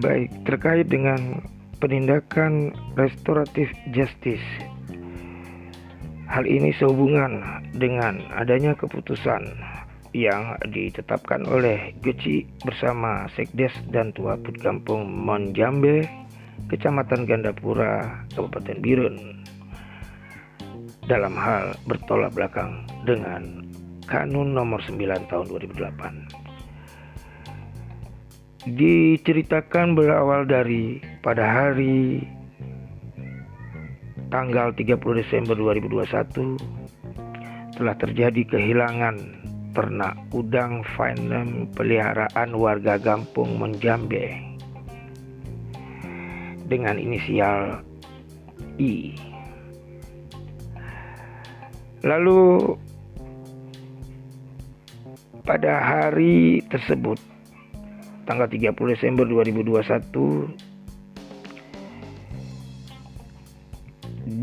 Baik, terkait dengan penindakan restoratif justice. Hal ini sehubungan dengan adanya keputusan yang ditetapkan oleh Geci bersama Sekdes dan Tua Put Kampung Monjambe, Kecamatan Gandapura, Kabupaten Birun dalam hal bertolak belakang dengan Kanun nomor 9 tahun 2008 diceritakan berawal dari pada hari tanggal 30 Desember 2021 telah terjadi kehilangan ternak udang fainem peliharaan warga Gampung Menjambe dengan inisial I. Lalu pada hari tersebut tanggal 30 Desember 2021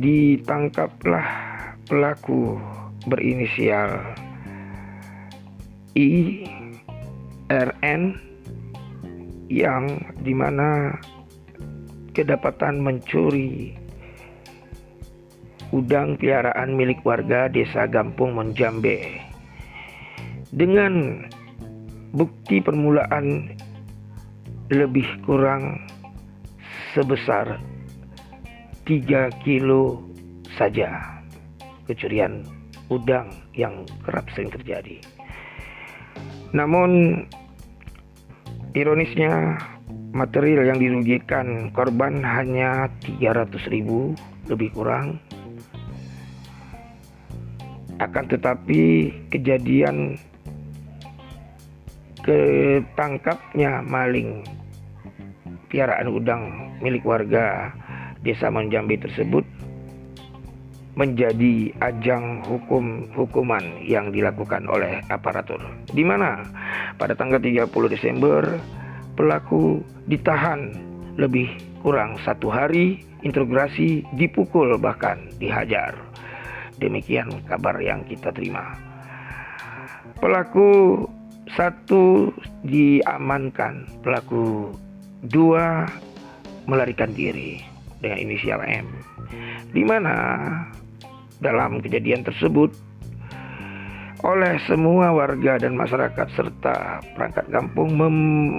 ditangkaplah pelaku berinisial I RN yang di mana kedapatan mencuri udang piaraan milik warga desa Gampung Monjambe dengan bukti permulaan lebih kurang sebesar 3 kilo saja kecurian udang yang kerap sering terjadi. Namun ironisnya material yang dirugikan korban hanya 300 ribu lebih kurang akan tetapi kejadian ketangkapnya maling piaraan udang milik warga desa Menjambi tersebut menjadi ajang hukum hukuman yang dilakukan oleh aparatur. Di mana pada tanggal 30 Desember pelaku ditahan lebih kurang satu hari, integrasi dipukul bahkan dihajar. Demikian kabar yang kita terima. Pelaku satu diamankan, pelaku. Dua melarikan diri. Dengan inisial M. Di mana dalam kejadian tersebut oleh semua warga dan masyarakat serta perangkat kampung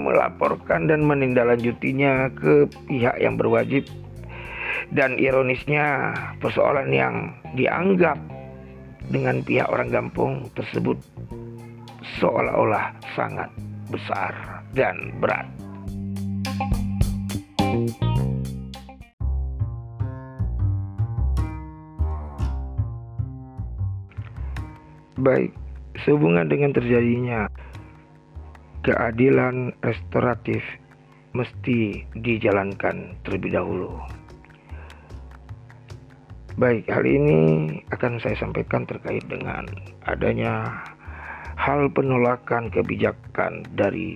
melaporkan dan menindaklanjutinya ke pihak yang berwajib. Dan ironisnya persoalan yang dianggap dengan pihak orang kampung tersebut seolah-olah sangat besar dan berat. Baik, sehubungan dengan terjadinya keadilan restoratif mesti dijalankan terlebih dahulu. Baik, hal ini akan saya sampaikan terkait dengan adanya hal penolakan kebijakan dari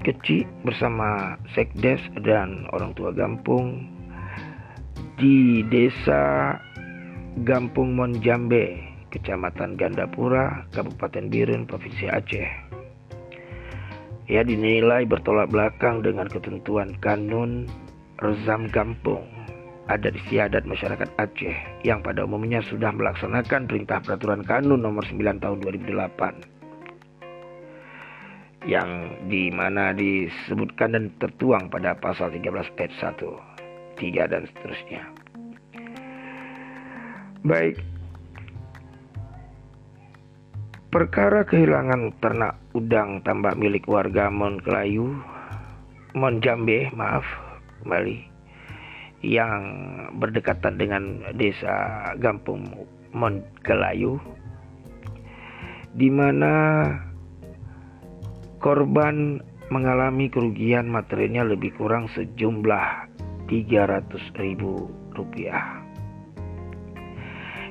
kecil bersama sekdes dan orang tua Gampung di desa Gampung Monjambe Kecamatan Gandapura, Kabupaten Birun, Provinsi Aceh. Ia dinilai bertolak belakang dengan ketentuan kanun Rezam Kampung adat istiadat masyarakat Aceh yang pada umumnya sudah melaksanakan perintah peraturan kanun nomor 9 tahun 2008 yang di mana disebutkan dan tertuang pada pasal 13 ayat 1, 3 dan seterusnya. Baik, Perkara kehilangan ternak udang tambak milik warga Mon Kelayu, Mon Jambe, maaf, kembali, yang berdekatan dengan desa Gampung Mon Kelayu, di mana korban mengalami kerugian materialnya lebih kurang sejumlah 300 ribu rupiah.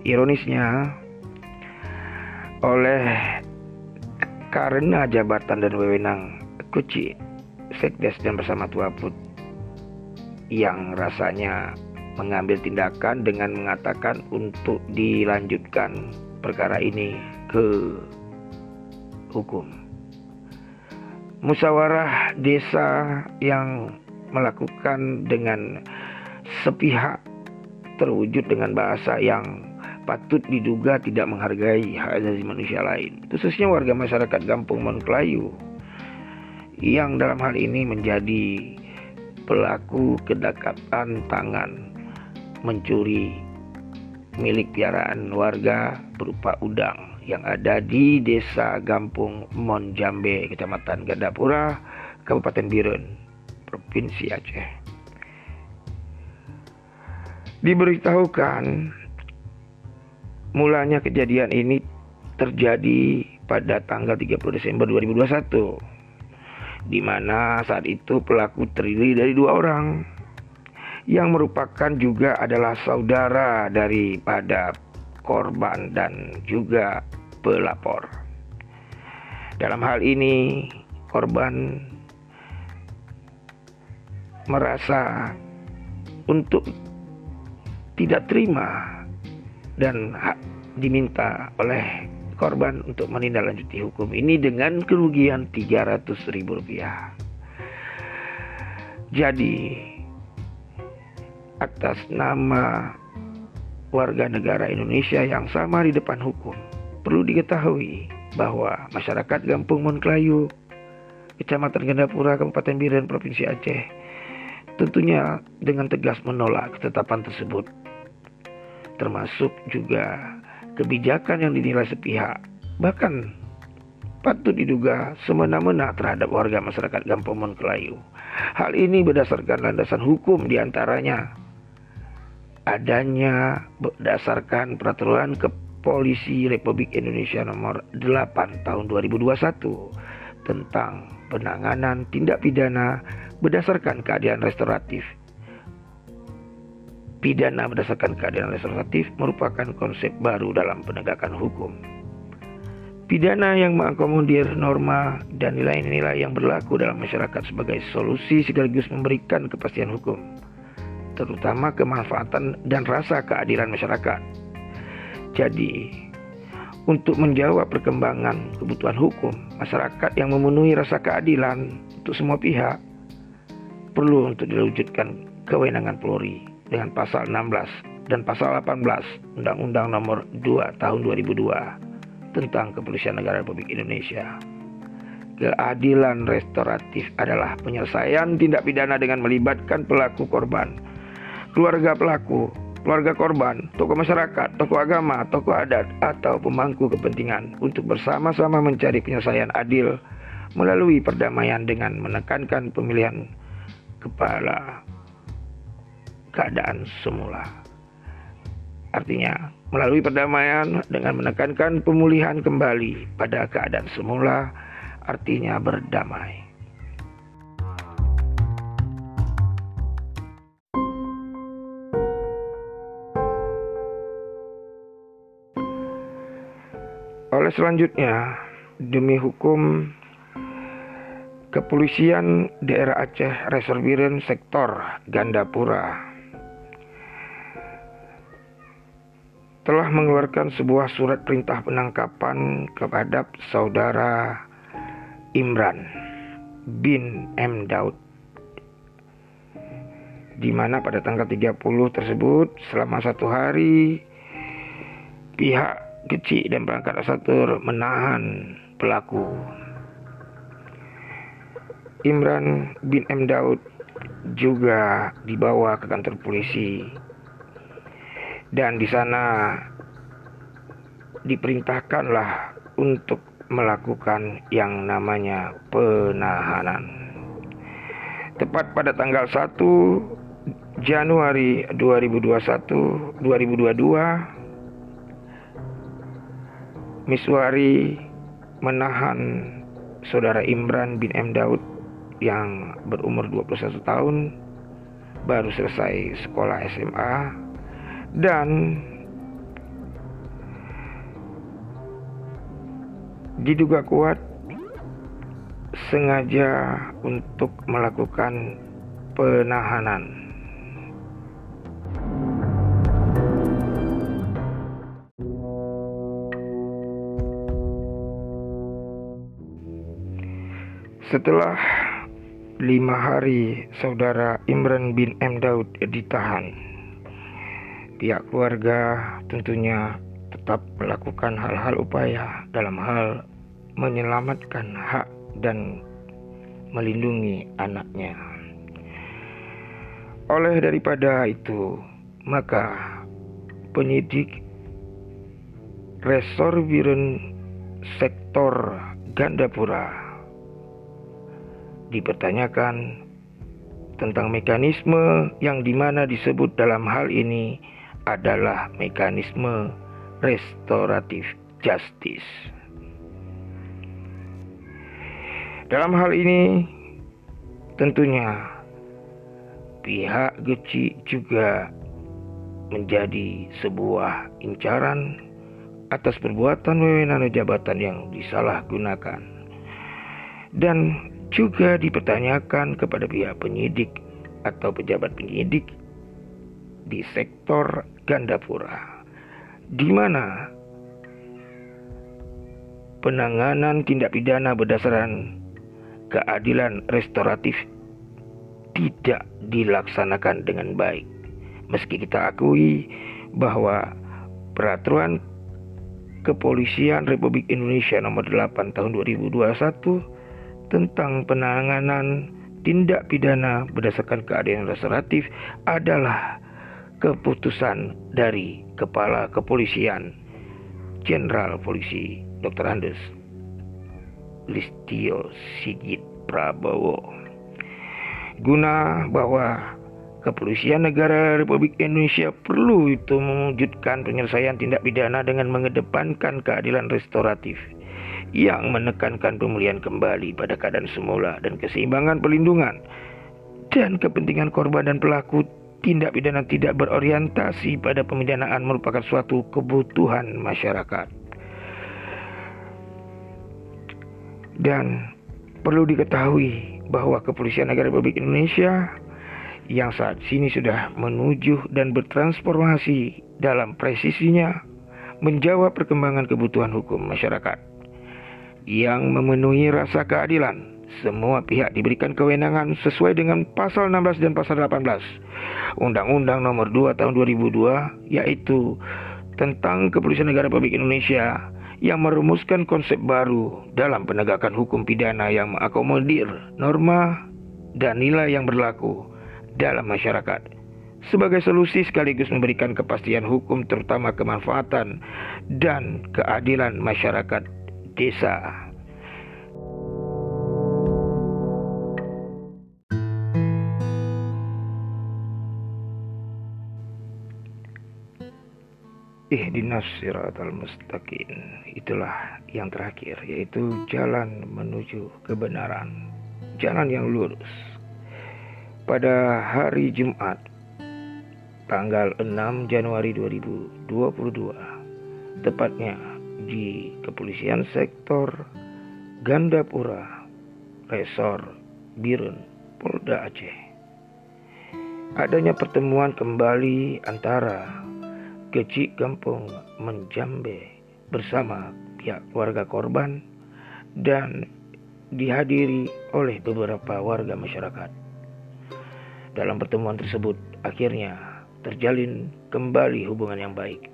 Ironisnya, oleh karena jabatan dan wewenang Kuci Sekdes dan bersama Tua Put yang rasanya mengambil tindakan dengan mengatakan untuk dilanjutkan perkara ini ke hukum. Musyawarah desa yang melakukan dengan sepihak terwujud dengan bahasa yang patut diduga tidak menghargai hak asasi manusia lain, khususnya warga masyarakat Kampung Monklayu yang dalam hal ini menjadi pelaku kedekatan tangan mencuri milik piaraan warga berupa udang yang ada di Desa Gampung Monjambe, Kecamatan Gandapura, Kabupaten Birun, Provinsi Aceh. Diberitahukan mulanya kejadian ini terjadi pada tanggal 30 Desember 2021 di mana saat itu pelaku terdiri dari dua orang yang merupakan juga adalah saudara daripada korban dan juga pelapor. Dalam hal ini, korban merasa untuk tidak terima dan diminta oleh korban untuk menindaklanjuti hukum ini dengan kerugian 300 ribu rupiah. Jadi atas nama warga negara Indonesia yang sama di depan hukum. Perlu diketahui bahwa masyarakat Gampung Monklayu, Kecamatan Gandapura, Kabupaten Biren, Provinsi Aceh, tentunya dengan tegas menolak ketetapan tersebut. Termasuk juga kebijakan yang dinilai sepihak, bahkan patut diduga semena-mena terhadap warga masyarakat Gampung Monklayu. Hal ini berdasarkan landasan hukum di antaranya adanya berdasarkan peraturan Kepolisi Republik Indonesia nomor 8 tahun 2021 tentang penanganan tindak pidana berdasarkan keadilan restoratif. Pidana berdasarkan keadilan restoratif merupakan konsep baru dalam penegakan hukum. Pidana yang mengakomodir norma dan nilai-nilai yang berlaku dalam masyarakat sebagai solusi sekaligus memberikan kepastian hukum terutama kemanfaatan dan rasa keadilan masyarakat. Jadi, untuk menjawab perkembangan kebutuhan hukum masyarakat yang memenuhi rasa keadilan untuk semua pihak, perlu untuk diwujudkan kewenangan Polri dengan pasal 16 dan pasal 18 Undang-Undang Nomor 2 Tahun 2002 tentang Kepolisian Negara Republik Indonesia. Keadilan restoratif adalah penyelesaian tindak pidana dengan melibatkan pelaku korban keluarga pelaku, keluarga korban, tokoh masyarakat, tokoh agama, tokoh adat, atau pemangku kepentingan untuk bersama-sama mencari penyelesaian adil melalui perdamaian dengan menekankan pemilihan kepala keadaan semula. Artinya, melalui perdamaian dengan menekankan pemulihan kembali pada keadaan semula, artinya berdamai. Oleh selanjutnya, demi hukum Kepolisian Daerah Aceh Reserviren Sektor Gandapura telah mengeluarkan sebuah surat perintah penangkapan kepada saudara Imran bin M. Daud di mana pada tanggal 30 tersebut selama satu hari pihak kecil dan perangkat asatur menahan pelaku. Imran bin M. Daud juga dibawa ke kantor polisi dan di sana diperintahkanlah untuk melakukan yang namanya penahanan. Tepat pada tanggal 1 Januari 2021 2022 Miswari menahan saudara Imran bin M. Daud yang berumur 21 tahun baru selesai sekolah SMA dan diduga kuat sengaja untuk melakukan penahanan Setelah lima hari saudara Imran bin M. Daud ditahan, pihak keluarga tentunya tetap melakukan hal-hal upaya dalam hal menyelamatkan hak dan melindungi anaknya. Oleh daripada itu, maka penyidik Resor Biren Sektor Gandapura dipertanyakan tentang mekanisme yang di mana disebut dalam hal ini adalah mekanisme restoratif justice. Dalam hal ini tentunya pihak Geci juga menjadi sebuah incaran atas perbuatan wewenang jabatan yang disalahgunakan dan juga dipertanyakan kepada pihak penyidik atau pejabat penyidik di sektor Gandapura, di mana penanganan tindak pidana berdasarkan keadilan restoratif tidak dilaksanakan dengan baik. Meski kita akui bahwa peraturan Kepolisian Republik Indonesia nomor 8 tahun 2021 tentang penanganan tindak pidana berdasarkan keadilan restoratif adalah keputusan dari Kepala Kepolisian Jenderal Polisi Dr. Andes Listio Sigit Prabowo guna bahwa Kepolisian Negara Republik Indonesia perlu itu mewujudkan penyelesaian tindak pidana dengan mengedepankan keadilan restoratif yang menekankan pemulihan kembali pada keadaan semula dan keseimbangan perlindungan dan kepentingan korban dan pelaku tindak pidana tidak berorientasi pada pemidanaan merupakan suatu kebutuhan masyarakat. Dan perlu diketahui bahwa Kepolisian Negara Republik Indonesia yang saat ini sudah menuju dan bertransformasi dalam presisinya menjawab perkembangan kebutuhan hukum masyarakat yang memenuhi rasa keadilan. Semua pihak diberikan kewenangan sesuai dengan pasal 16 dan pasal 18 Undang-Undang Nomor 2 Tahun 2002 yaitu tentang Kepolisian Negara Republik Indonesia yang merumuskan konsep baru dalam penegakan hukum pidana yang mengakomodir norma dan nilai yang berlaku dalam masyarakat sebagai solusi sekaligus memberikan kepastian hukum terutama kemanfaatan dan keadilan masyarakat desa. Ihdinas siratal mustaqim Itulah yang terakhir Yaitu jalan menuju kebenaran Jalan yang lurus Pada hari Jumat Tanggal 6 Januari 2022 Tepatnya di Kepolisian Sektor Gandapura, Resor Birun, Polda Aceh. Adanya pertemuan kembali antara Kecik Kampung Menjambe bersama pihak keluarga korban dan dihadiri oleh beberapa warga masyarakat. Dalam pertemuan tersebut akhirnya terjalin kembali hubungan yang baik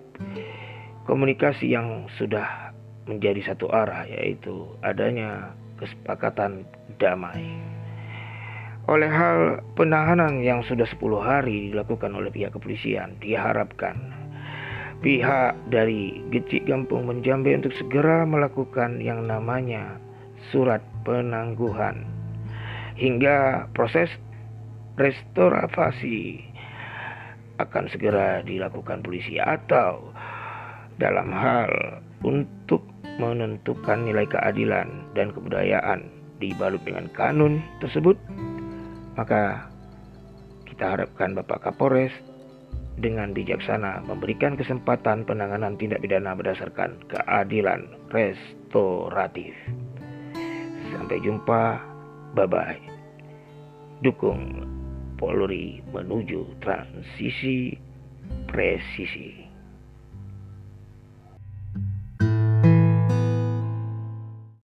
komunikasi yang sudah menjadi satu arah yaitu adanya kesepakatan damai. Oleh hal penahanan yang sudah 10 hari dilakukan oleh pihak kepolisian, diharapkan pihak dari Gecik Gampung Menjambe untuk segera melakukan yang namanya surat penangguhan. Hingga proses restorasi akan segera dilakukan polisi atau dalam hal untuk menentukan nilai keadilan dan kebudayaan dibalut dengan kanun tersebut, maka kita harapkan Bapak Kapolres dengan bijaksana memberikan kesempatan penanganan tindak pidana berdasarkan keadilan restoratif. Sampai jumpa, bye bye. Dukung Polri menuju transisi presisi.